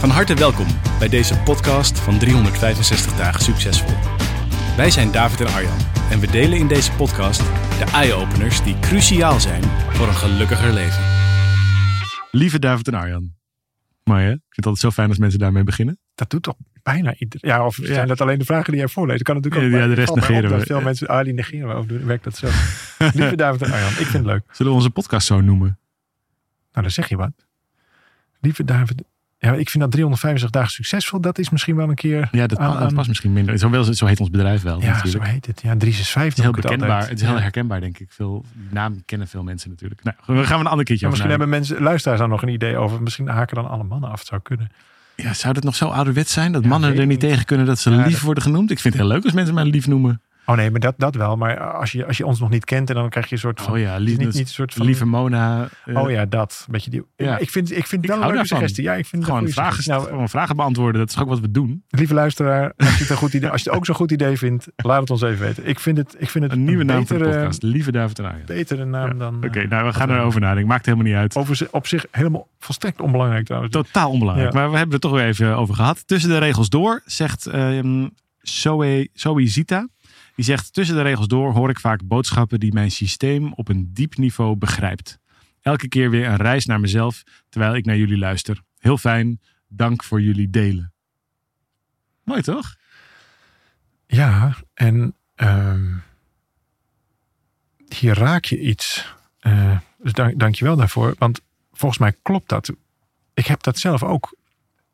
Van harte welkom bij deze podcast van 365 dagen succesvol. Wij zijn David en Arjan en we delen in deze podcast de eye-openers die cruciaal zijn voor een gelukkiger leven. Lieve David en Arjan. Mooi hè? Ik vind het altijd zo fijn als mensen daarmee beginnen. Dat doet toch bijna iedereen. Ja, of zijn dat alleen de vragen die jij voorleest? Kan natuurlijk ook. Ja, de rest negeren dat we. Veel mensen, ah, die negeren we. Of doen- werkt dat zo? Lieve David en Arjan, ik vind het leuk. Zullen we onze podcast zo noemen? Nou, dan zeg je wat. Lieve David. Ja, ik vind dat 365 dagen succesvol. Dat is misschien wel een keer. Ja, dat, aan- dat past misschien minder. Zo, wel, zo heet ons bedrijf wel Ja, zo heet het. Ja, 365. Het is heel bekendbaar. Het is heel Ja. herkenbaar, denk ik. Veel die naam kennen veel mensen natuurlijk. Nou, we gaan we een ander keertje Ja, misschien hebben mensen, luisteraars daar nog een idee over. Misschien haken dan alle mannen af. Het zou kunnen. Ja, zou dat nog zo ouderwets zijn? Dat Ja, mannen er niet tegen kunnen dat ze lief worden genoemd? Ik vind het heel leuk als mensen mij lief noemen. Oh nee, maar dat, dat wel. Maar als je, als je ons nog niet kent, en dan krijg je een soort van. Oh ja, lief, niet, niet een soort van. lieve Mona. eh, Oh ja, dat. Beetje die, Ja. Ik vind, ik vind Ik wel een leuke daarvan. suggestie. Ja, ik vind Gewoon vragen. Nou, gewoon vragen beantwoorden. Dat is ook wat we doen. Lieve luisteraar, als je het, een goed idee, als je het ook zo'n goed idee vindt, laat het ons even weten. Ik vind het, ik vind het Een nieuwe naam voor de podcast. Lieve David en Arjan. betere naam Ja, dan... Oké, eh, nou we gaan erover nadenken. Maakt helemaal niet uit. Over op zich helemaal volstrekt onbelangrijk trouwens. Totaal onbelangrijk. Maar we hebben het toch weer even over gehad. Tussen de regels door, zegt ehm Zoe, Zoe Zita. Die zegt, tussen de regels door hoor ik vaak boodschappen die mijn systeem op een diep niveau begrijpt. Elke keer weer een reis naar mezelf, terwijl ik naar jullie luister. Heel fijn. Dank voor jullie delen. Mooi toch? Ja, en ehm, hier raak je iets. Eh, dus dank, dank je wel daarvoor. Want volgens mij klopt dat. Ik heb dat zelf ook.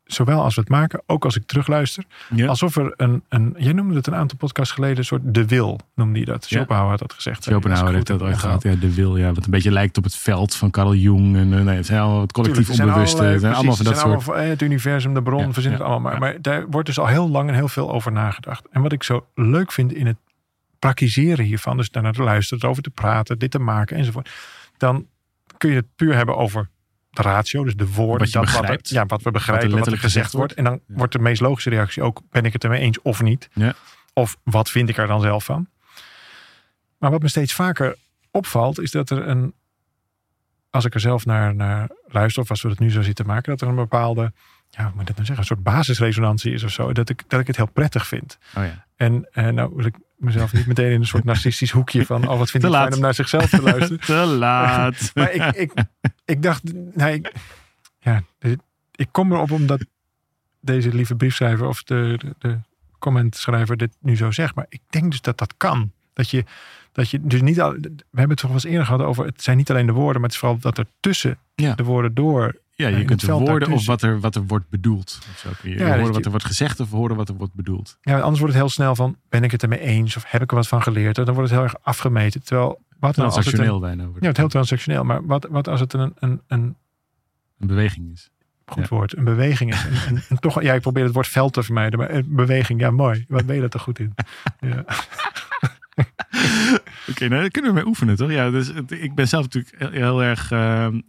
Zowel als we het maken, ook als ik terugluister. Ja. Alsof er een, een... Jij noemde het een aantal podcasts geleden, een soort de wil noemde je dat. Ja. Schopenhauer had dat gezegd. Schopenhauer heeft dat ooit gehad. Ja, de wil, ja, wat een beetje lijkt op het veld van Carl Jung. En, eh, nee, het zijn allemaal het collectief Tuurlijk, er onbewuste. zijn allemaal van dat soort. van, eh, het universum, de bron, Ja, verzin het allemaal. Maar, maar daar wordt dus al heel lang en heel veel over nagedacht. En wat ik zo leuk vind in het praktiseren hiervan, dus daarnaar te luisteren, erover te praten, dit te maken enzovoort. Dan kun je het puur hebben over ratio, dus de woorden. Wat je dat begrijpt. Wat ja, wat we begrijpen, wat er, letterlijk gezegd gezegd wordt. En dan Ja. wordt de meest logische reactie ook, ben ik het ermee eens of niet? Ja. Of wat vind ik er dan zelf van? Maar wat me steeds vaker opvalt, is dat er een als ik er zelf naar, naar luister, of als we het nu zo zitten maken, dat er een bepaalde, ja, hoe moet ik dat nou zeggen, een soort basisresonantie is of zo. Dat ik, dat ik het heel prettig vind. Oh ja. En eh, nou ik mezelf niet meteen in een soort narcistisch hoekje van, oh wat vind ik fijn om naar zichzelf te luisteren. Te laat. maar ik, ik, ik dacht, nee, ik, ja, ik kom erop omdat deze lieve briefschrijver of de, de, de commentschrijver dit nu zo zegt. Maar ik denk dus dat dat kan. Dat je, dat je dus niet al, we hebben het toch wel eens eerder gehad over, het zijn niet alleen de woorden, maar het is vooral dat er tussen Ja. de woorden door Ja, je kunt woorden of wat er, wat er wordt bedoeld. Of zo kun je Ja, horen dat wat er wordt gezegd of horen wat er wordt bedoeld. Ja, anders wordt het heel snel van, ben ik het ermee eens? Of heb ik er wat van geleerd? Dan wordt het heel erg afgemeten. Terwijl, wat nou als het een, Transactioneel bijna. Wordt ja, het heel transactioneel. Maar wat, wat als het een, een, een een beweging is. goed Ja. woord, een beweging is? Een toch, ja, ik probeer het woord veld te vermijden. Maar een beweging, ja mooi. Wat ben je er toch goed in? Ja. Oké, nou, daar kunnen we mee oefenen, toch? Ja, dus ik ben zelf natuurlijk heel, heel erg... ehm,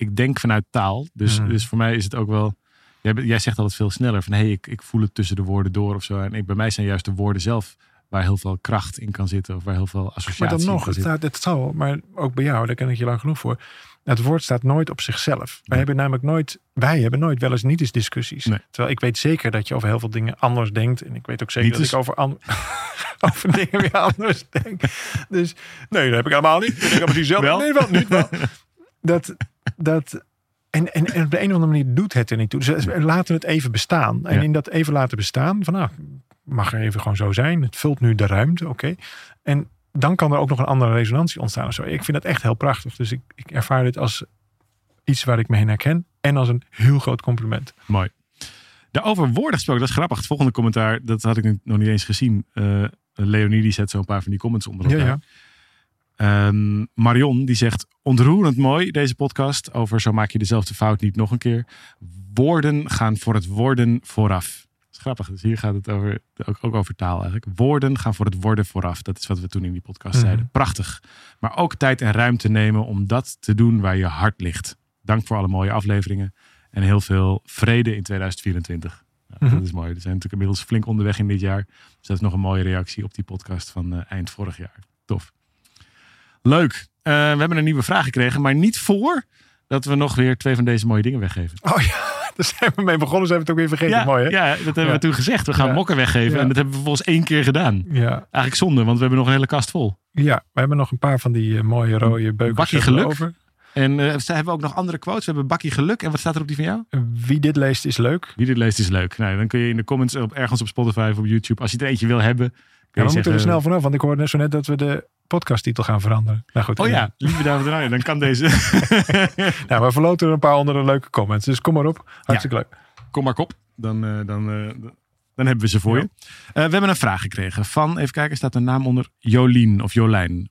ik denk vanuit taal. Dus, Mm. dus voor mij is het ook wel... Jij, jij zegt altijd veel sneller van... hé, hey, ik, ik voel het tussen de woorden door of zo. En ik, bij mij zijn juist de woorden zelf... waar heel veel kracht in kan zitten. Of waar heel veel associatie Maar dan in nog, kan het, zitten. staat, het zal, maar ook bij jou, daar ken ik je lang genoeg voor. Het woord staat nooit op zichzelf. Wij hebben namelijk nooit, wij hebben nooit wel eens niet eens discussies. Nee. Terwijl ik weet zeker dat je over heel veel dingen anders denkt. En ik weet ook zeker Niet dat eens. ik over, an- over dingen weer anders denk. Dus nee, dat heb ik helemaal niet. Ik denk precies zelf. Wel? Nee, wel niet. Wel. Dat, dat, en, en, en op de een of andere manier doet het er niet toe. Dus we laten het even bestaan. En Ja. in dat even laten bestaan, van nou, mag er even gewoon zo zijn. Het vult nu de ruimte, oké. En dan kan er ook nog een andere resonantie ontstaan. Of zo. Ik vind dat echt heel prachtig. Dus ik, ik ervaar dit als iets waar ik me in herken. En als een heel groot compliment. Mooi. Daarover woorden gesproken, dat is grappig. Het volgende commentaar, dat had ik nog niet eens gezien. Eh Leonie die zet zo een paar van die comments onder Ja, elkaar. ja. Ehm, Marion die zegt ontroerend mooi deze podcast over zo maak je dezelfde fout niet nog een keer. Woorden gaan voor het worden vooraf. Dat is grappig. Dus hier gaat het over, ook, ook over taal eigenlijk. Woorden gaan voor het worden vooraf. Dat is wat we toen in die podcast Mhm. zeiden. Prachtig. Maar ook tijd en ruimte nemen om dat te doen waar je hart ligt. Dank voor alle mooie afleveringen. En heel veel vrede in 2024. Ja, Mhm. Dat is mooi. We zijn natuurlijk inmiddels flink onderweg in dit jaar. Dus dat is nog een mooie reactie op die podcast van eh, eind vorig jaar. Tof. Leuk. Eh, we hebben een nieuwe vraag gekregen, maar niet voor dat we nog weer twee van deze mooie dingen weggeven. Oh ja, daar zijn we mee begonnen. Zijn we het ook weer vergeten. ja, Mooi hè? ja, dat hebben Ja. we toen gezegd. We gaan Ja. mokken weggeven. En dat hebben we volgens één keer gedaan. Ja. Eigenlijk zonde, want we hebben nog een hele kast vol. ja, we hebben nog een paar van die eh, mooie rode beukers Bakkie hebben we geluk. over. En eh, hebben we ook nog andere quotes. We hebben Bakkie Geluk. En wat staat er op die van jou? Wie dit leest is leuk. Wie dit leest is leuk. Nou, dan kun je in de comments op, ergens op Spotify of op YouTube, als je er eentje wil hebben. Ja, we moeten er zeggen, snel vanaf, want ik hoorde net zo net dat we de podcasttitel gaan veranderen. Nou goed, Oh ja, lieve dames en heren, dan kan deze. Nou, we verloten er een paar onder de leuke comments. Dus kom maar op. Hartstikke leuk. Kom maar kop. Dan, eh, dan, eh, dan hebben we ze voor Ja. je. Eh, we hebben een vraag gekregen van, even kijken, staat een naam onder Jolien of Jolijn.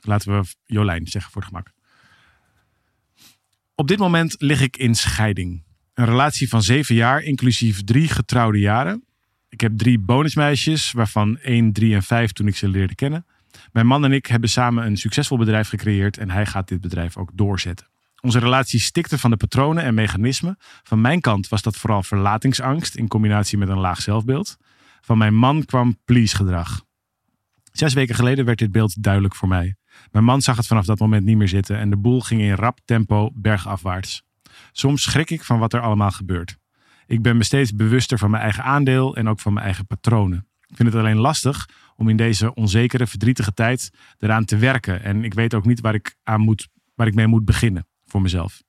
Laten we Jolijn zeggen voor het gemak. Op dit moment lig ik in scheiding. Een relatie van zeven jaar, inclusief drie getrouwde jaren. Ik heb drie bonusmeisjes, waarvan één, drie en vijf toen ik ze leerde kennen. Mijn man en ik hebben samen een succesvol bedrijf gecreëerd en hij gaat dit bedrijf ook doorzetten. Onze relatie stikte van de patronen en mechanismen. Van mijn kant was dat vooral verlatingsangst in combinatie met een laag zelfbeeld. Van mijn man kwam please gedrag. Zes weken geleden werd dit beeld duidelijk voor mij. Mijn man zag het vanaf dat moment niet meer zitten en de boel ging in rap tempo bergafwaarts. Soms schrik ik van wat er allemaal gebeurt. Ik ben me steeds bewuster van mijn eigen aandeel en ook van mijn eigen patronen. Ik vind het alleen lastig om in deze onzekere, verdrietige tijd eraan te werken. En ik weet ook niet waar ik, aan moet, waar ik mee moet beginnen voor mezelf.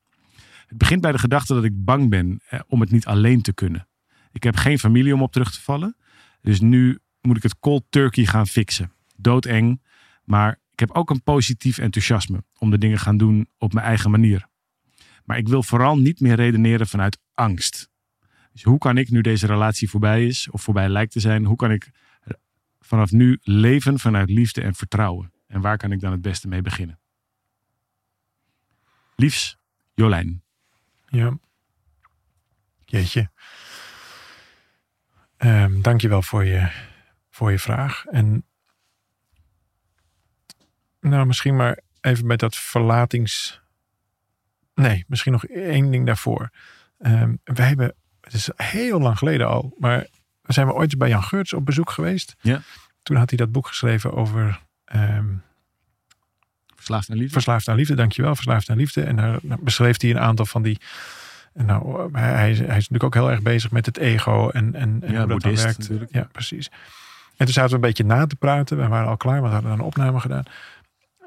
Het begint bij de gedachte dat ik bang ben eh, om het niet alleen te kunnen. Ik heb geen familie om op terug te vallen. Dus nu moet ik het cold turkey gaan fixen. Doodeng. Maar ik heb ook een positief enthousiasme om de dingen gaan doen op mijn eigen manier. Maar ik wil vooral niet meer redeneren vanuit angst. Dus hoe kan ik, nu deze relatie voorbij is, of voorbij lijkt te zijn, hoe kan ik vanaf nu leven vanuit liefde en vertrouwen? En waar kan ik dan het beste mee beginnen? Liefs, Jolijn. Ja. Jeetje. Ehm dankjewel voor je, voor je vraag. En nou, misschien maar even met dat verlatings... Nee, misschien nog één ding daarvoor. Ehm wij hebben, het is heel lang geleden al, maar zijn we ooit bij Jan Geurts op bezoek geweest. Ja. Toen had hij dat boek geschreven over ehm, Verslaafd aan liefde. Verslaafd aan liefde, dankjewel. Verslaafd aan liefde. En daar beschreef hij een aantal van die. Nou, hij, hij is natuurlijk ook heel erg bezig met het ego en, en, en Ja, hoe dat boeddhist werkt. natuurlijk. Ja, precies. En toen zaten we een beetje na te praten. We waren al klaar, want we hadden een opname gedaan.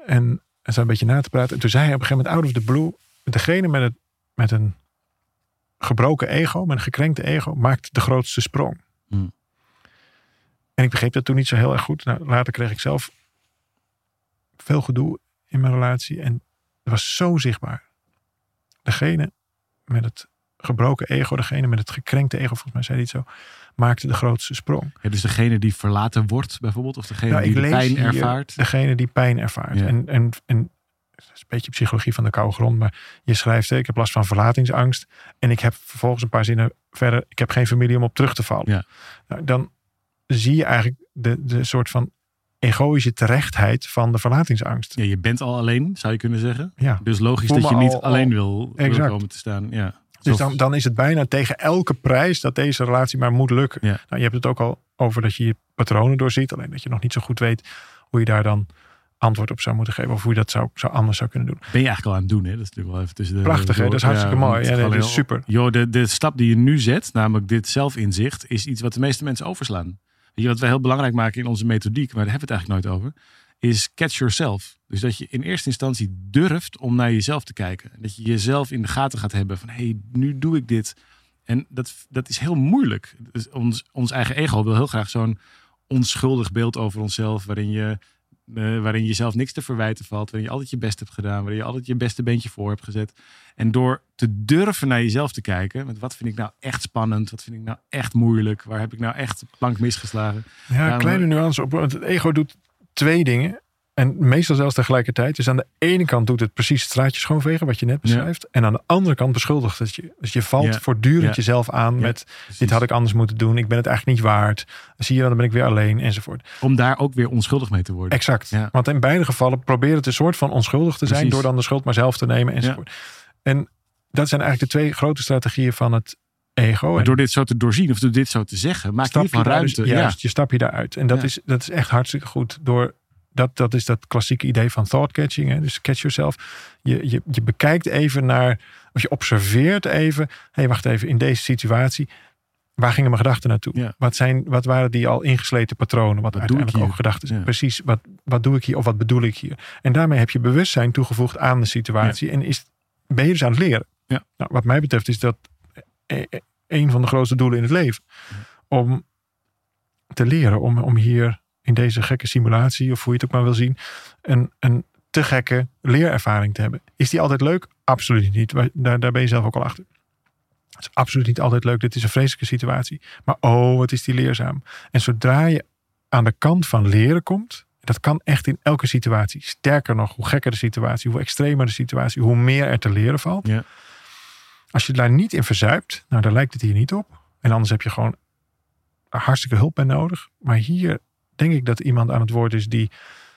En we zaten een beetje na te praten. En toen zei hij op een gegeven moment out of the blue. Degene met, het, met een gebroken ego, met een gekrenkte ego, maakt de grootste sprong. Hmm. En ik begreep dat toen niet zo heel erg goed. Nou, later kreeg ik zelf veel gedoe in mijn relatie. En het was zo zichtbaar. Degene met het gebroken ego, degene met het gekrenkte ego, volgens mij zei hij het zo, maakte de grootste sprong. Ja, dus degene die verlaten wordt bijvoorbeeld, of degene Nou, die de pijn ervaart. Degene die pijn ervaart. Ja. En, en, en is een beetje psychologie van de koude grond, maar je schrijft, ik heb last van verlatingsangst. En ik heb vervolgens een paar zinnen verder, ik heb geen familie om op terug te vallen. Ja. Nou, dan zie je eigenlijk de, de soort van egoïsche terechtheid van de verlatingsangst. Ja, je bent al alleen, zou je kunnen zeggen. Ja. Dus logisch dat je niet al- alleen al- wil, komen te staan. Ja. Dus dan, dan is het bijna tegen elke prijs dat deze relatie maar moet lukken. Ja. Nou, je hebt het ook al over dat je je patronen doorziet. Alleen dat je nog niet zo goed weet hoe je daar dan antwoord op zou moeten geven. Of hoe je dat zou, zou anders zou kunnen doen. ben je eigenlijk al aan het doen. Hè? Dat is natuurlijk wel even tussen de... Prachtig, hè? Dat is hartstikke mooi. Ja, nee, dat is super. Joh, de, de stap die je nu zet, namelijk dit zelfinzicht, is iets wat de meeste mensen overslaan. Weet je, wat we heel belangrijk maken in onze methodiek, maar daar hebben we het eigenlijk nooit over, is catch yourself. Dus dat je in eerste instantie durft om naar jezelf te kijken. Dat je jezelf in de gaten gaat hebben van, hé, hey, nu doe ik dit. En dat, dat is heel moeilijk. Dus ons, ons eigen ego wil heel graag zo'n onschuldig beeld over onszelf, waarin je, eh, waarin je jezelf niks te verwijten valt, waarin je altijd je best hebt gedaan, waarin je altijd je beste beentje voor hebt gezet. En door te durven naar jezelf te kijken, met wat vind ik nou echt spannend, wat vind ik nou echt moeilijk, waar heb ik nou echt plank misgeslagen. Ja, Ja, kleine nuance op. Want het ego doet twee dingen. En meestal zelfs tegelijkertijd. Dus aan de ene kant doet het precies het straatje schoonvegen, wat je net beschrijft. En aan de andere kant beschuldigt het je. Dus je valt Ja. voortdurend Ja. jezelf aan met Precies. dit had ik anders moeten doen. Ik ben het eigenlijk niet waard. Zie je dan ben ik weer alleen enzovoort. Om daar ook weer onschuldig mee te worden. Exact. Want in beide gevallen probeer het een soort van onschuldig te zijn Precies. door dan de schuld maar zelf te nemen enzovoort. En dat zijn eigenlijk de twee grote strategieën van het ego. Maar En door dit zo te doorzien of door dit zo te zeggen, maak je daar dus- ruimte. juist, je stap je daaruit. En dat, is, dat is echt hartstikke goed. Door dat, dat is dat klassieke idee van thought catching. Hè? Dus catch yourself. Je, je, je bekijkt even naar, of je observeert even. Hé, hey, wacht even, in deze situatie. Waar gingen mijn gedachten naartoe? Ja. Wat, zijn, wat waren die al ingesleten patronen? Wat, doe ik uiteindelijk ook gedachten zijn. Ja. Precies, wat, wat doe ik hier of wat bedoel ik hier? En daarmee heb je bewustzijn toegevoegd aan de situatie. En is, ben je dus aan het leren. Ja. Nou, wat mij betreft is dat e- e- een van de grootste doelen in het leven. Om te leren, om, om hier in deze gekke simulatie, of hoe je het ook maar wil zien, een, een te gekke leerervaring te hebben. Is die altijd leuk? Absoluut niet. Daar, daar ben je zelf ook al achter. Het is absoluut niet altijd leuk. Dit is een vreselijke situatie. Maar oh, wat is die leerzaam. En zodra je aan de kant van leren komt, dat kan echt in elke situatie. Sterker nog, hoe gekker de situatie, hoe extremer de situatie, hoe meer er te leren valt. Ja. Als je daar niet in verzuipt, nou daar lijkt het hier niet op. En anders heb je gewoon hartstikke hulp bij nodig. Maar hier denk ik dat iemand aan het woord is die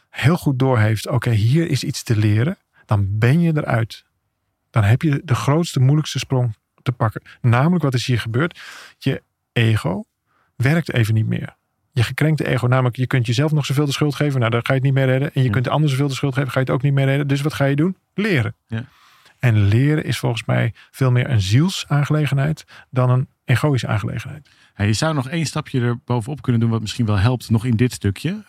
heel goed doorheeft. Oké, hier is iets te leren. Dan ben je eruit. Dan heb je de grootste, moeilijkste sprong te pakken. Namelijk wat is hier gebeurd? Je ego werkt even niet meer. Je gekrenkte ego, namelijk je kunt jezelf nog zoveel de schuld geven. Nou, dan ga je het niet meer redden. En je Ja. kunt de ander zoveel de schuld geven, ga je het ook niet meer redden. Dus wat ga je doen? Leren. Ja. En leren is volgens mij veel meer een zielsaangelegenheid dan een egoïsche aangelegenheid. Je zou nog één stapje er bovenop kunnen doen, wat misschien wel helpt, nog in dit stukje.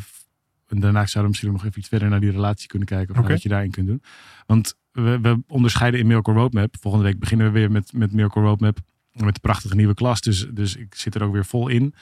F- en daarna zouden we misschien nog even iets verder naar die relatie kunnen kijken. Of wat je daarin kunt doen. Want we, we onderscheiden in Miracle Roadmap. Volgende week beginnen we weer met, met Miracle Roadmap. Met de prachtige nieuwe klas. Dus, dus ik zit er ook weer vol in.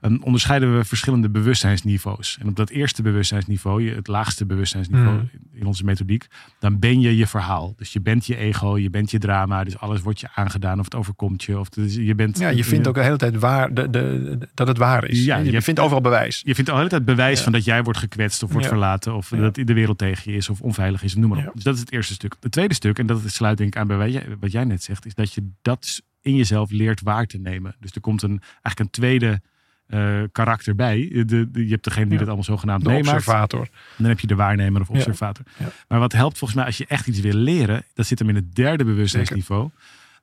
En onderscheiden we verschillende bewustzijnsniveaus. En op dat eerste bewustzijnsniveau, het laagste bewustzijnsniveau Mhm. in onze methodiek, dan ben je je verhaal. Dus je bent je ego, je bent je drama. Dus alles wordt je aangedaan of het overkomt je. Of het je bent, Ja, je vindt ook de hele tijd waar, de, de, de- dat het waar is. Ja, je, je- vindt overal bewijs. Je vindt de hele tijd bewijs Ja. van dat jij wordt gekwetst of wordt Ja. verlaten. Of dat de wereld tegen je is of onveilig is. Noem maar op. Dus dat is het eerste stuk. Het tweede stuk, en dat sluit denk ik aan bij wat jij, wat jij net zegt, is dat je dat in jezelf leert waar te nemen. Dus er komt een, eigenlijk een tweede eh, karakter bij. De, de- je hebt degene die Ja. dat allemaal zogenaamd De meemaakt. observator. En dan heb je de waarnemer of Ja. observator. Ja. Maar wat helpt volgens mij als je echt iets wil leren, dat zit hem in het derde bewustzijnsniveau.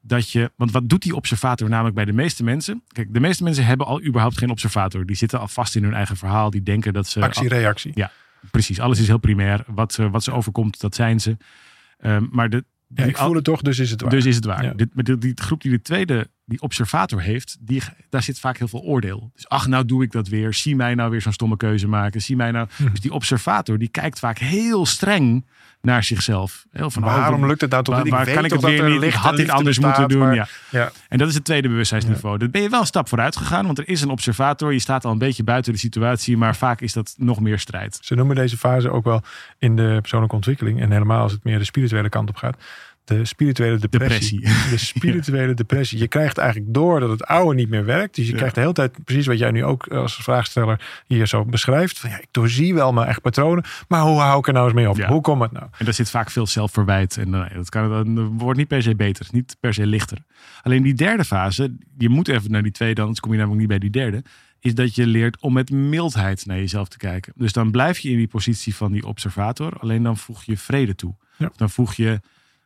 Dat je, want wat doet die observator namelijk bij de meeste mensen? Kijk, de meeste mensen hebben al überhaupt geen observator. Die zitten al vast in hun eigen verhaal. Die denken dat ze. Actie-reactie. Precies, alles is heel primair. Wat, ze, wat ze overkomt, dat zijn ze. Ehm, maar de, Ja, ik voel het toch, dus is het waar. dus is het waar. Ja. Dit, die, die groep die de tweede, die observator heeft, die, daar zit vaak heel veel oordeel. Dus ach, nou doe ik dat weer. Zie mij nou weer zo'n stomme keuze maken. Zie mij nou. Hm. Dus die observator, die kijkt vaak heel streng naar zichzelf. Heel van, oh, Waarom lukt het nou toch waar, niet? waar kan ik het weer er niet? Ik had dit anders bestaat, moeten doen. maar- Ja. Ja. En dat is het tweede bewustzijnsniveau. Dat ben je wel een stap vooruit gegaan, want er is een observator. Je staat al een beetje buiten de situatie, maar vaak is dat nog meer strijd. Ze noemen deze fase ook wel in de persoonlijke ontwikkeling. En helemaal als het meer de spirituele kant op gaat. De spirituele depressie. Depressie. De spirituele depressie. Je krijgt eigenlijk door dat het oude niet meer werkt. Dus je Ja. krijgt de hele tijd precies wat jij nu ook als vraagsteller hier zo beschrijft. Van, ja, ik doorzie wel mijn echt patronen. Maar hoe hou ik er nou eens mee op? Ja. Hoe komt het nou? En daar zit vaak veel zelfverwijt. En eh, dat, kan, dat wordt niet per se beter. Niet per se lichter. Alleen die derde fase, je moet even naar die tweede, anders kom je namelijk niet bij die derde. Is dat je leert om met mildheid naar jezelf te kijken. Dus dan blijf je in die positie van die observator. Alleen dan voeg je vrede toe. Dan voeg je,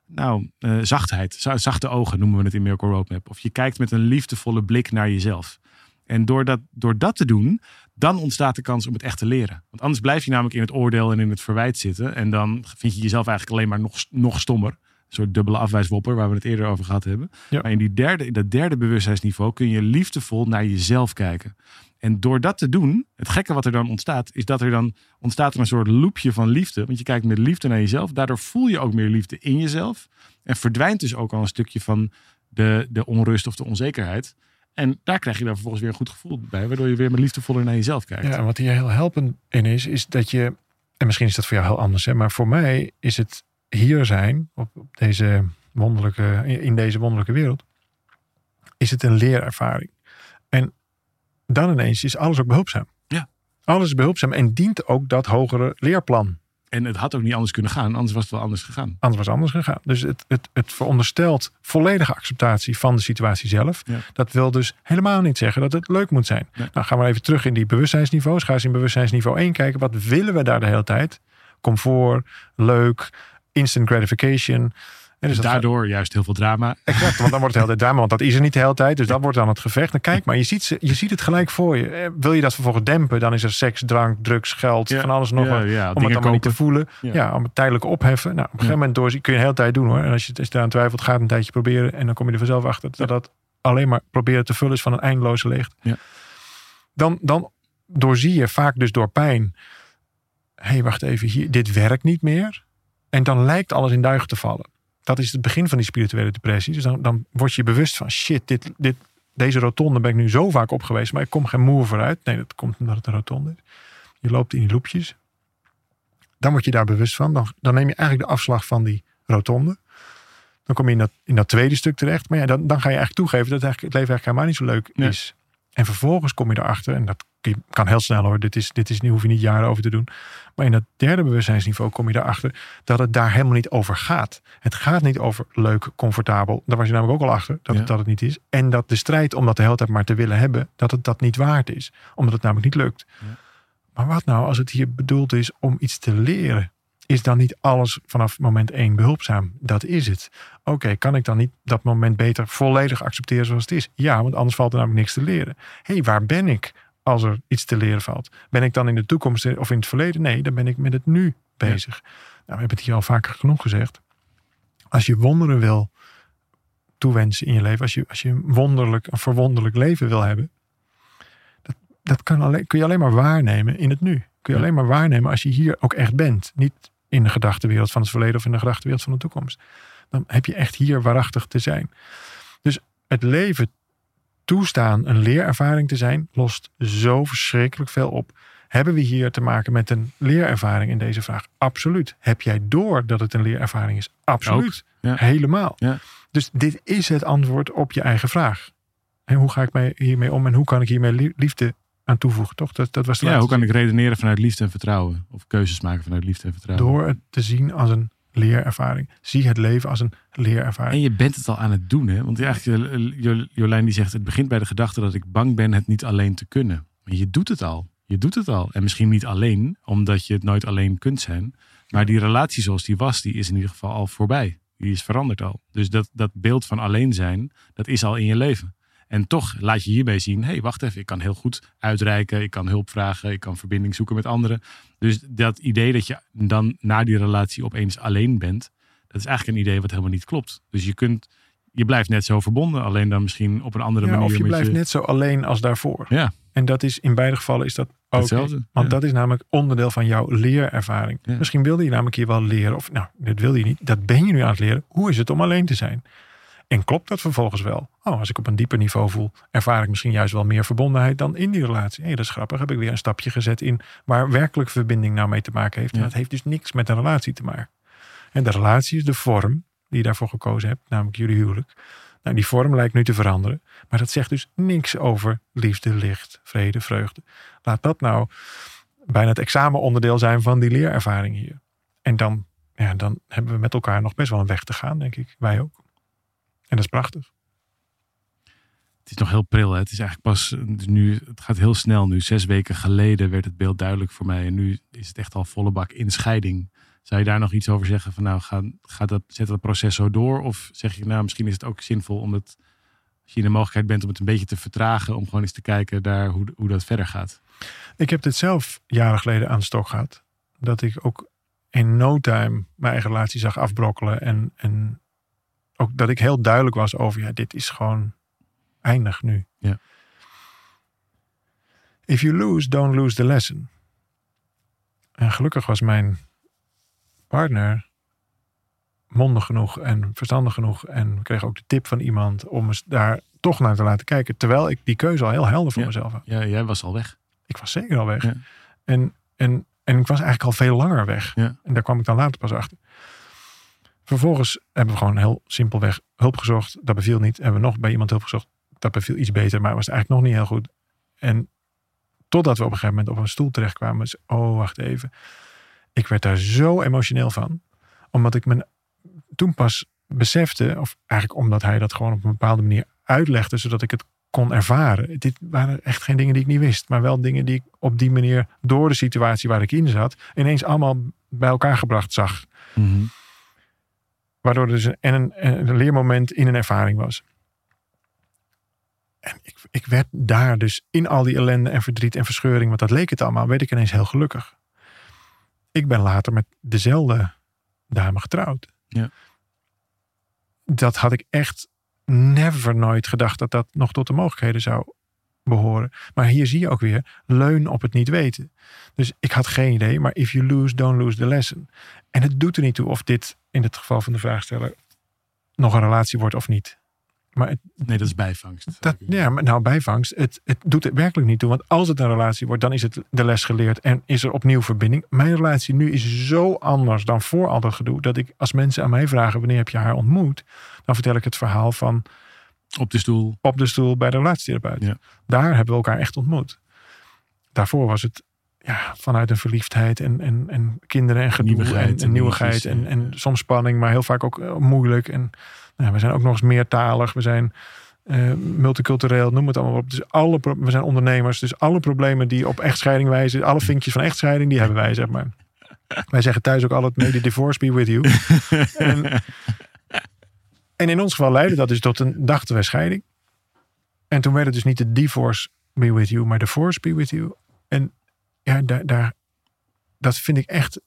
nou, eh, zachtheid. za- Zachte ogen noemen we het in Miracle Roadmap. Of je kijkt met een liefdevolle blik naar jezelf. En door dat, door dat te doen, dan ontstaat de kans om het echt te leren. Want anders blijf je namelijk in het oordeel en in het verwijt zitten. En dan vind je jezelf eigenlijk alleen maar nog, nog stommer. Een soort dubbele afwijswopper, waar we het eerder over gehad hebben. Ja. Maar in, die derde, in dat derde bewustzijnsniveau kun je liefdevol naar jezelf kijken. En door dat te doen, het gekke wat er dan ontstaat, is dat er dan ontstaat er een soort loopje van liefde. Want je kijkt met liefde naar jezelf. Daardoor voel je ook meer liefde in jezelf. En verdwijnt dus ook al een stukje van de, de onrust of de onzekerheid. En daar krijg je dan vervolgens weer een goed gevoel bij, waardoor je weer met liefdevoller naar jezelf kijkt. Ja, en wat hier heel helpend in is, is dat je, en misschien is dat voor jou heel anders, hè, maar voor mij is het hier zijn, op deze wonderlijke, in deze wonderlijke wereld, is het een leerervaring. En dan ineens is alles ook behulpzaam. Ja. Alles is behulpzaam en dient ook dat hogere leerplan. En het had ook niet anders kunnen gaan, anders was het wel anders gegaan. Anders was het anders gegaan. Dus het, het, het veronderstelt volledige acceptatie van de situatie zelf. Ja. Dat wil dus helemaal niet zeggen dat het leuk moet zijn. Nee. Nou gaan we even terug in die bewustzijnsniveaus. Ga eens in bewustzijnsniveau 1 kijken. Wat willen we daar de hele tijd? Comfort, leuk, instant gratification. En Dus dat daardoor juist heel veel drama. Exact, want dan wordt het tijd drama, want dat is er niet de hele tijd. Dus dat wordt dan het gevecht. Dan kijk maar, je ziet, ze, je ziet het gelijk voor je. Eh, Wil je dat vervolgens dempen, dan is er seks, drank, drugs, geld, Ja, van alles nog ja, wat. ja, om het allemaal niet te voelen. Ja. Om het tijdelijk opheffen. Nou, op een gegeven moment door, kun je de hele tijd doen hoor. En als je, als je aan twijfelt, ga het een tijdje proberen. En dan kom je er vanzelf achter dat dat alleen maar proberen te vullen is van een eindeloze leegte. Ja. Dan, dan doorzie je vaak dus door pijn. Hé, hey, wacht even, hier, dit werkt niet meer. En dan lijkt alles in duigen te vallen. Dat is het begin van die spirituele depressie. Dus dan, dan word je bewust van shit, dit, dit, deze rotonde ben ik nu zo vaak op geweest, maar ik kom geen moer vooruit. Nee, dat komt omdat het een rotonde is. Je loopt in die loopjes. Dan word je daar bewust van. Dan, dan neem je eigenlijk de afslag van die rotonde. Dan kom je in dat, in dat tweede stuk terecht. Maar ja, dan, dan ga je eigenlijk toegeven dat het, eigenlijk, het leven eigenlijk helemaal niet zo leuk Nee. is. En vervolgens kom je erachter, en dat je- kan heel snel hoor, dit is, dit is, hoef je niet jaren over te doen. Maar in dat derde bewustzijnsniveau kom je erachter dat het daar helemaal niet over gaat. Het gaat niet over leuk, comfortabel. Daar was je namelijk ook al achter, dat, Ja. het, dat het niet is. En dat de strijd om dat de hele tijd maar te willen hebben, dat het dat niet waard is. Omdat het namelijk niet lukt. Ja. Maar wat nou als het hier bedoeld is om iets te leren? Is dan niet alles vanaf moment één behulpzaam? Dat is het. Oké, kan ik dan niet dat moment beter volledig accepteren zoals het is? Ja, want anders valt er namelijk niks te leren. Hé, hey, waar ben ik als er iets te leren valt? Ben ik dan in de toekomst of in het verleden? Nee, dan ben ik met het nu bezig. Nou, we hebben het hier al vaker genoeg gezegd. Als je wonderen wil toewensen in je leven, als je, als je een wonderlijk, een verwonderlijk leven wil hebben, dat, dat kan alleen, kun je alleen maar waarnemen in het nu. Kun je Ja. alleen maar waarnemen als je hier ook echt bent. Niet in de gedachtenwereld van het verleden of in de gedachtenwereld van de toekomst. Dan heb je echt hier waarachtig te zijn. Dus het leven toestaan een leerervaring te zijn, lost zo verschrikkelijk veel op. Hebben we hier te maken met een leerervaring in deze vraag? Absoluut. Heb jij door dat het een leerervaring is? Absoluut. ja. Helemaal. Ja. Dus dit is het antwoord op je eigen vraag. En hoe ga ik hiermee om en hoe kan ik hiermee lie- liefde aan toevoegen? Toch? Dat, dat was de Ja, hoe kan ik redeneren vanuit liefde en vertrouwen? Of keuzes maken vanuit liefde en vertrouwen? Door het te zien als een leerervaring. Zie het leven als een leerervaring. En je bent het al aan het doen, hè? Want eigenlijk, eh, Jo- Jolijn die zegt, het begint bij de gedachte dat ik bang ben het niet alleen te kunnen. Maar je doet het al. Je doet het al. En misschien niet alleen, omdat je het nooit alleen kunt zijn. Maar die relatie zoals die was, die is in ieder geval al voorbij. Die is veranderd al. Dus dat, dat beeld van alleen zijn, dat is al in je leven. En toch laat je hiermee zien, hé, hey, wacht even, ik kan heel goed uitreiken, ik kan hulp vragen, ik kan verbinding zoeken met anderen. Dus dat idee dat je dan na die relatie opeens alleen bent, dat is eigenlijk een idee wat helemaal niet klopt. Dus je kunt, je blijft net zo verbonden, alleen dan misschien op een andere Ja, manier. of je blijft net zo alleen als daarvoor. Ja, En dat is in beide gevallen is dat ook. Hetzelfde, Want ja. dat is namelijk onderdeel van jouw leerervaring. Ja. Misschien wilde je namelijk hier wel leren. Of nou, dat wilde je niet. Dat ben je nu aan het leren. Hoe is het om alleen te zijn? En klopt dat vervolgens wel? Oh, als ik op een dieper niveau voel, ervaar ik misschien juist wel meer verbondenheid dan in die relatie. Hé, dat is grappig. Heb ik weer een stapje gezet in waar werkelijk verbinding nou mee te maken heeft. En dat heeft dus niks met een relatie te maken. En de relatie is de vorm die je daarvoor gekozen hebt, namelijk jullie huwelijk. Nou, die vorm lijkt nu te veranderen. Maar dat zegt dus niks over liefde, licht, vrede, vreugde. Laat dat nou bijna het examenonderdeel zijn van die leerervaring hier. En dan, ja, dan hebben we met elkaar nog best wel een weg te gaan, denk ik. Wij ook. En dat is prachtig. het is nog heel pril. Hè? Het is eigenlijk pas nu, het gaat heel snel nu. Zes weken geleden werd het beeld duidelijk voor mij. En nu is het echt al volle bak in scheiding. Zou je daar nog iets over zeggen? Van nou, ga, ga dat, zet dat proces zo door? Of zeg je, nou, misschien is het ook zinvol om het, als je in de mogelijkheid bent om het een beetje te vertragen, om gewoon eens te kijken daar hoe, hoe dat verder gaat. Ik heb dit zelf jaren geleden aan de stok gehad. Dat ik ook in no time mijn eigen relatie zag afbrokkelen. En, en ook dat ik heel duidelijk was over, ja, dit is gewoon eindig nu. Ja. If you lose, don't lose the lesson. En gelukkig was mijn partner mondig genoeg en verstandig genoeg. En we kregen ook de tip van iemand om eens daar toch naar te laten kijken. Terwijl ik die keuze al heel helder voor Ja. mezelf had. Ja, jij was al weg. Ik was zeker al weg. Ja. En, en, en ik was eigenlijk al veel langer weg. Ja. En daar kwam ik dan later pas achter. Vervolgens hebben we gewoon heel simpelweg hulp gezocht. Dat beviel niet. Hebben we nog bij iemand hulp gezocht. Dat beviel iets beter, maar was eigenlijk nog niet heel goed. En Totdat we op een gegeven moment op een stoel terechtkwamen. Dus, oh, wacht even. Ik werd daar zo emotioneel van. Omdat ik me toen pas besefte, of eigenlijk omdat hij dat gewoon op een bepaalde manier uitlegde, zodat ik het kon ervaren. Dit waren echt geen dingen die ik niet wist, maar wel dingen die ik op die manier door de situatie waar ik in zat, ineens allemaal bij elkaar gebracht zag. Mhm. Waardoor er dus een, en een, een leermoment in een ervaring was. En ik, ik werd daar dus in al die ellende en verdriet en verscheuring, want dat leek het allemaal, werd ik ineens heel gelukkig. Ik ben later met dezelfde dame getrouwd. Ja. Dat had ik echt never nooit gedacht dat dat nog tot de mogelijkheden zou behoren. Maar hier zie je ook weer, leun op het niet weten. Dus ik had geen idee, maar if you lose, don't lose the lesson. En het doet er niet toe of dit, in het geval van de vraagsteller, nog een relatie wordt of niet. Maar het, Nee, dat is bijvangst. dat, ja, maar nou, bijvangst, het, het doet er werkelijk niet toe. Want als het een relatie wordt, dan is het de les geleerd en is er opnieuw verbinding. Mijn relatie nu is zo anders dan voor al dat gedoe. Dat ik, als mensen aan mij vragen, wanneer heb je haar ontmoet? Dan vertel ik het verhaal van Op de stoel. op de stoel bij de relatietherapeut. Ja. Daar hebben we elkaar echt ontmoet. Daarvoor was het ja, vanuit een verliefdheid en, en, en kinderen en gedoe Nieuwigheid en, nieuwigheid en, en soms spanning, maar heel vaak ook eh, moeilijk. En nou, we zijn ook nog eens meertalig. We zijn eh, multicultureel, noem het allemaal op. Dus alle, we zijn ondernemers. Dus alle problemen die op echtscheiding wijzen, alle vinkjes van echtscheiding, die hebben wij, zeg maar. Wij zeggen thuis ook altijd, may the divorce be with you. en, en in ons geval leidde dat dus tot een dachten scheiding. En toen werd het dus niet de divorce be with you, maar de force be with you. En ja, daar, daar, dat vind ik echt,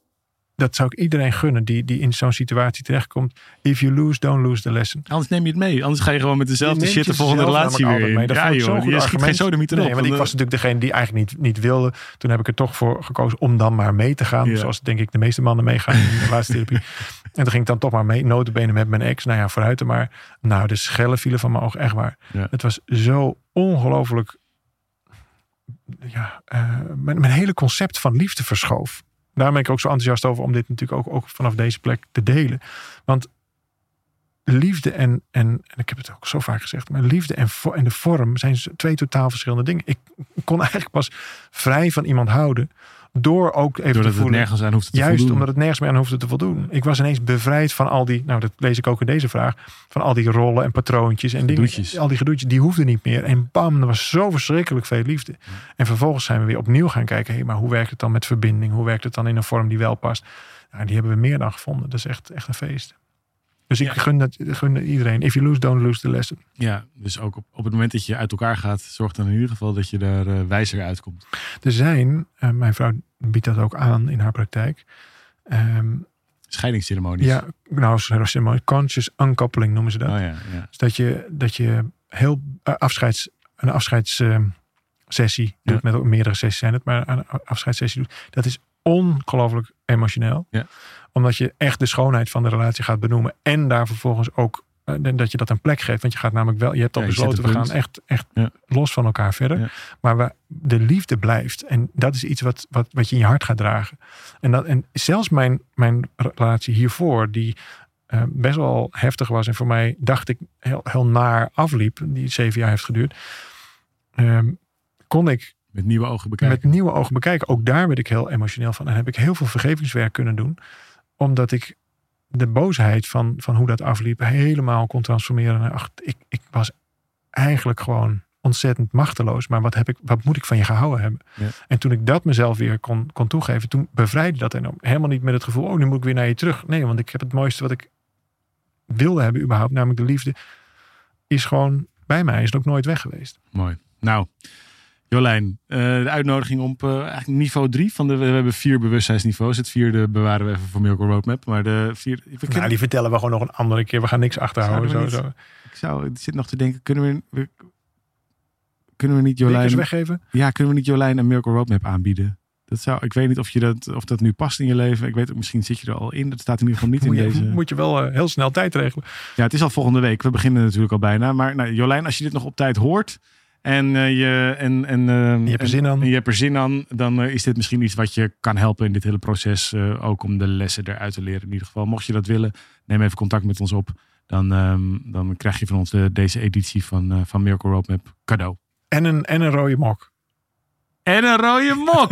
dat zou ik iedereen gunnen die, die in zo'n situatie terechtkomt. If you lose, don't lose the lesson. Anders neem je het mee. Anders ga je gewoon met dezelfde shit de volgende relatie weer in. mee. Dat Ja joh, je schiet geen op. Nee, want ik was natuurlijk degene die eigenlijk niet, niet wilde. Toen heb ik er toch voor gekozen om dan maar mee te gaan. Ja. Zoals denk ik de meeste mannen meegaan in de relatietherapie. en toen ging ik dan toch maar mee, notenbenen met mijn ex. Nou ja, vooruit er maar. Nou, de schellen vielen van mijn ogen, echt waar. Ja. Het was zo ongelooflijk... Ja, eh, mijn, mijn hele concept van liefde verschoof. Daar ben ik ook zo enthousiast over om dit natuurlijk ook, ook vanaf deze plek te delen. Want liefde en, en, en ik heb het ook zo vaak gezegd, maar liefde en, en de vorm zijn twee totaal verschillende dingen. Ik kon eigenlijk pas vrij van iemand houden door ook even Doordat te het voelen. nergens aan hoeft te Juist voldoen. omdat het nergens meer aan hoefde te voldoen. Ik was ineens bevrijd van al die, nou dat lees ik ook in deze vraag, van al die rollen en patroontjes en dingen. Gedoetjes. Al die gedoetjes, die hoefden niet meer. En bam, er was zo verschrikkelijk veel liefde. En vervolgens zijn we weer opnieuw gaan kijken, hé, maar hoe werkt het dan met verbinding? Hoe werkt het dan in een vorm die wel past? Nou, die hebben we meer dan gevonden. Dat is echt, echt een feest. Dus ik Ja. gun, dat, gun iedereen. If you lose, don't lose the lesson. Ja, dus ook op, op het moment dat je uit elkaar gaat, zorg dan in ieder geval dat je daar eh, wijzer uitkomt. Er zijn, eh, mijn vrouw biedt dat ook aan in haar praktijk. Ehm, Scheidingsceremonies. ja, nou, mooi conscious uncoupling noemen ze dat. Oh ja, ja. Dus dat je, dat je heel eh, afscheids, een afscheidssessie doet. Met meerdere sessies zijn het, maar een afscheidssessie doet. Dat is ongelooflijk emotioneel. Ja. Omdat je echt de schoonheid van de relatie gaat benoemen. En daar vervolgens ook eh, dat je dat een plek geeft. Want je gaat namelijk wel, je hebt al Ja, besloten, we gaan echt, echt Ja. los van elkaar verder. Ja. Maar we, de liefde blijft. En dat is iets wat, wat, wat je in je hart gaat dragen. En, dat, en zelfs mijn, mijn relatie hiervoor, die eh, best wel heftig was. En voor mij dacht ik heel, heel naar afliep. Die zeven jaar heeft geduurd. ehm, kon ik Met nieuwe ogen bekijken. met nieuwe ogen bekijken. Ook daar werd ik heel emotioneel van. En heb ik heel veel vergevingswerk kunnen doen. Omdat ik de boosheid van, van hoe dat afliep helemaal kon transformeren. naar, Ach, ik, ik was eigenlijk gewoon ontzettend machteloos. Maar wat, heb ik, wat moet ik van je gehouden hebben? Ja. En toen ik dat mezelf weer kon, kon toegeven. Toen bevrijdde dat enorm. Helemaal niet met het gevoel. Oh, nu moet ik weer naar je terug. Nee, want ik heb het mooiste wat ik wilde hebben überhaupt. Namelijk de liefde. Is gewoon bij mij. Is ook nooit weg geweest. Mooi. Nou, Jolijn, eh, de uitnodiging op eh, eigenlijk niveau drie van de. We hebben vier bewustzijnsniveaus. Het vierde bewaren we even voor Miracle Roadmap. Maar de vier. Nou, die vertellen we gewoon nog een andere keer. We gaan niks achterhouden. Zo, zo. Ik zou, ik zit nog te denken, kunnen we, kunnen we niet Jolijn... Weggeven? ja, kunnen we niet Jolijn een Miracle Roadmap aanbieden? Dat zou, ik weet niet of, je dat, of dat nu past in je leven. Ik weet, misschien zit je er al in. Dat staat in ieder geval niet Moet in je, deze. moet je wel eh, heel snel tijd regelen. Ja, het is al volgende week. We beginnen natuurlijk al bijna. Maar nou, Jolijn, als je dit nog op tijd hoort en, eh, je, en, en, eh, Je hebt er zin aan. en je hebt er zin aan, dan eh, is dit misschien iets wat je kan helpen in dit hele proces. ook om de lessen eruit te leren in ieder geval. Mocht je dat willen, neem even contact met ons op. Dan, ehm, dan krijg je van ons de, deze editie van, van Miracle Roadmap cadeau. En een, en een rode mok. En een rode mok.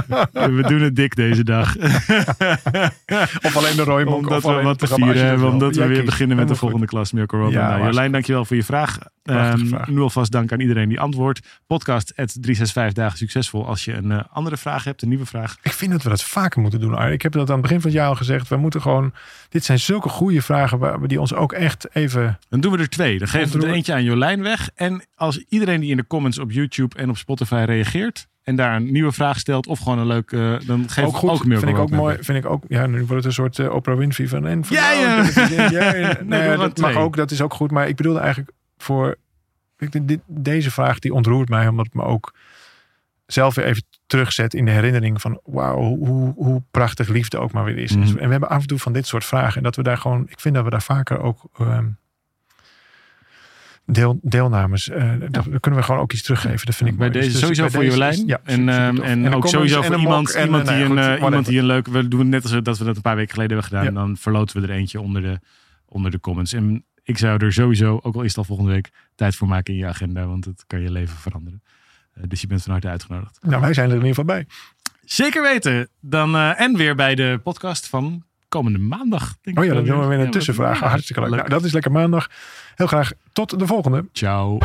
we doen het dik deze dag. Of alleen de rode mok. omdat we wat te vieren hebben. Omdat we weer beginnen met de volgende klas Milko Robin. Ja, nou, Jolijn, dankjewel voor je vraag. Ehm, vraag. nu alvast dank aan iedereen die antwoordt. Podcast at 365 dagen succesvol. Als je een eh, andere vraag hebt, een nieuwe vraag. Ik vind dat we dat vaker moeten doen. Arjen. Ik heb dat aan het begin van het jaar al gezegd. We moeten gewoon... Dit zijn zulke goede vragen waar we die ons ook echt even... Dan doen we er twee. Dan geven we er eentje aan Jolijn weg. En als iedereen die in de comments op YouTube en op Spotify reageert. En daar een nieuwe vraag stelt of gewoon een leuk... eh, dan geef ook goed. ook Milko vind ik ook mooi. Vind ik ook... Ja, nu wordt het een soort eh, Oprah Winfrey van... En van Ja, nou, ja. ja, ja, Nee, maar dat mag ook. Dat is ook goed. Maar ik bedoelde eigenlijk voor... ik- dit, deze vraag die ontroert mij. Omdat het me ook zelf weer even terugzet in de herinnering van... Wauw, hoe, hoe, hoe prachtig liefde ook maar weer is. Mhm. En we hebben af en toe van dit soort vragen. En dat we daar gewoon... Ik vind dat we daar vaker ook... ehm, Deel, deelnames, eh, dat, dan kunnen we gewoon ook iets teruggeven. Dat vind ik bij mooi. deze Dus- dus sowieso bij voor deze is- Jolijn. ja, en ehm, en ook sowieso en voor iemand, mok en iemand, die nou een, eh, goed, iemand die een leuk... We doen net als dat we dat een paar weken geleden hebben gedaan. Ja. Dan verloten we er eentje onder de, onder de comments. En ik zou er sowieso, ook al is het al volgende week, tijd voor maken in je agenda. Want het kan je leven veranderen. Eh, dus je bent van harte uitgenodigd. Nou, wij zijn er in ieder geval bij. Zeker weten. Dan, eh, en weer bij de podcast van komende maandag. Denk Oh ja, dan doen we weer een tussenvraag. ja, Hartstikke leuk. Nou, dat is lekker maandag. Heel graag tot de volgende. Ciao.